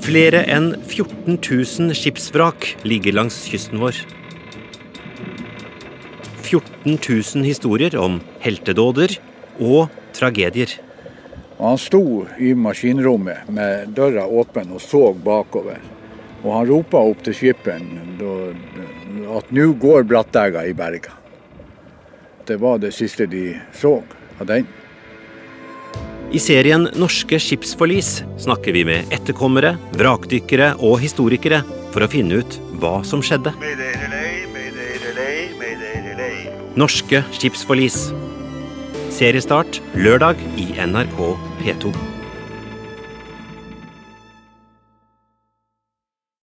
Flere enn 14 000 skipsvrak ligger langs kysten vår. 14 000 historier om heltedåder og tragedier. Han sto i maskinrommet med døra åpen og så bakover. Og han ropa opp til skipperen at nå går Brattæga i berga. Det var det siste de så av den. I serien Norske skipsforlis snakker vi med etterkommere, vrakdykkere og historikere for å finne ut hva som skjedde. Norske skipsforlis. Seriestart lørdag i NRK P2.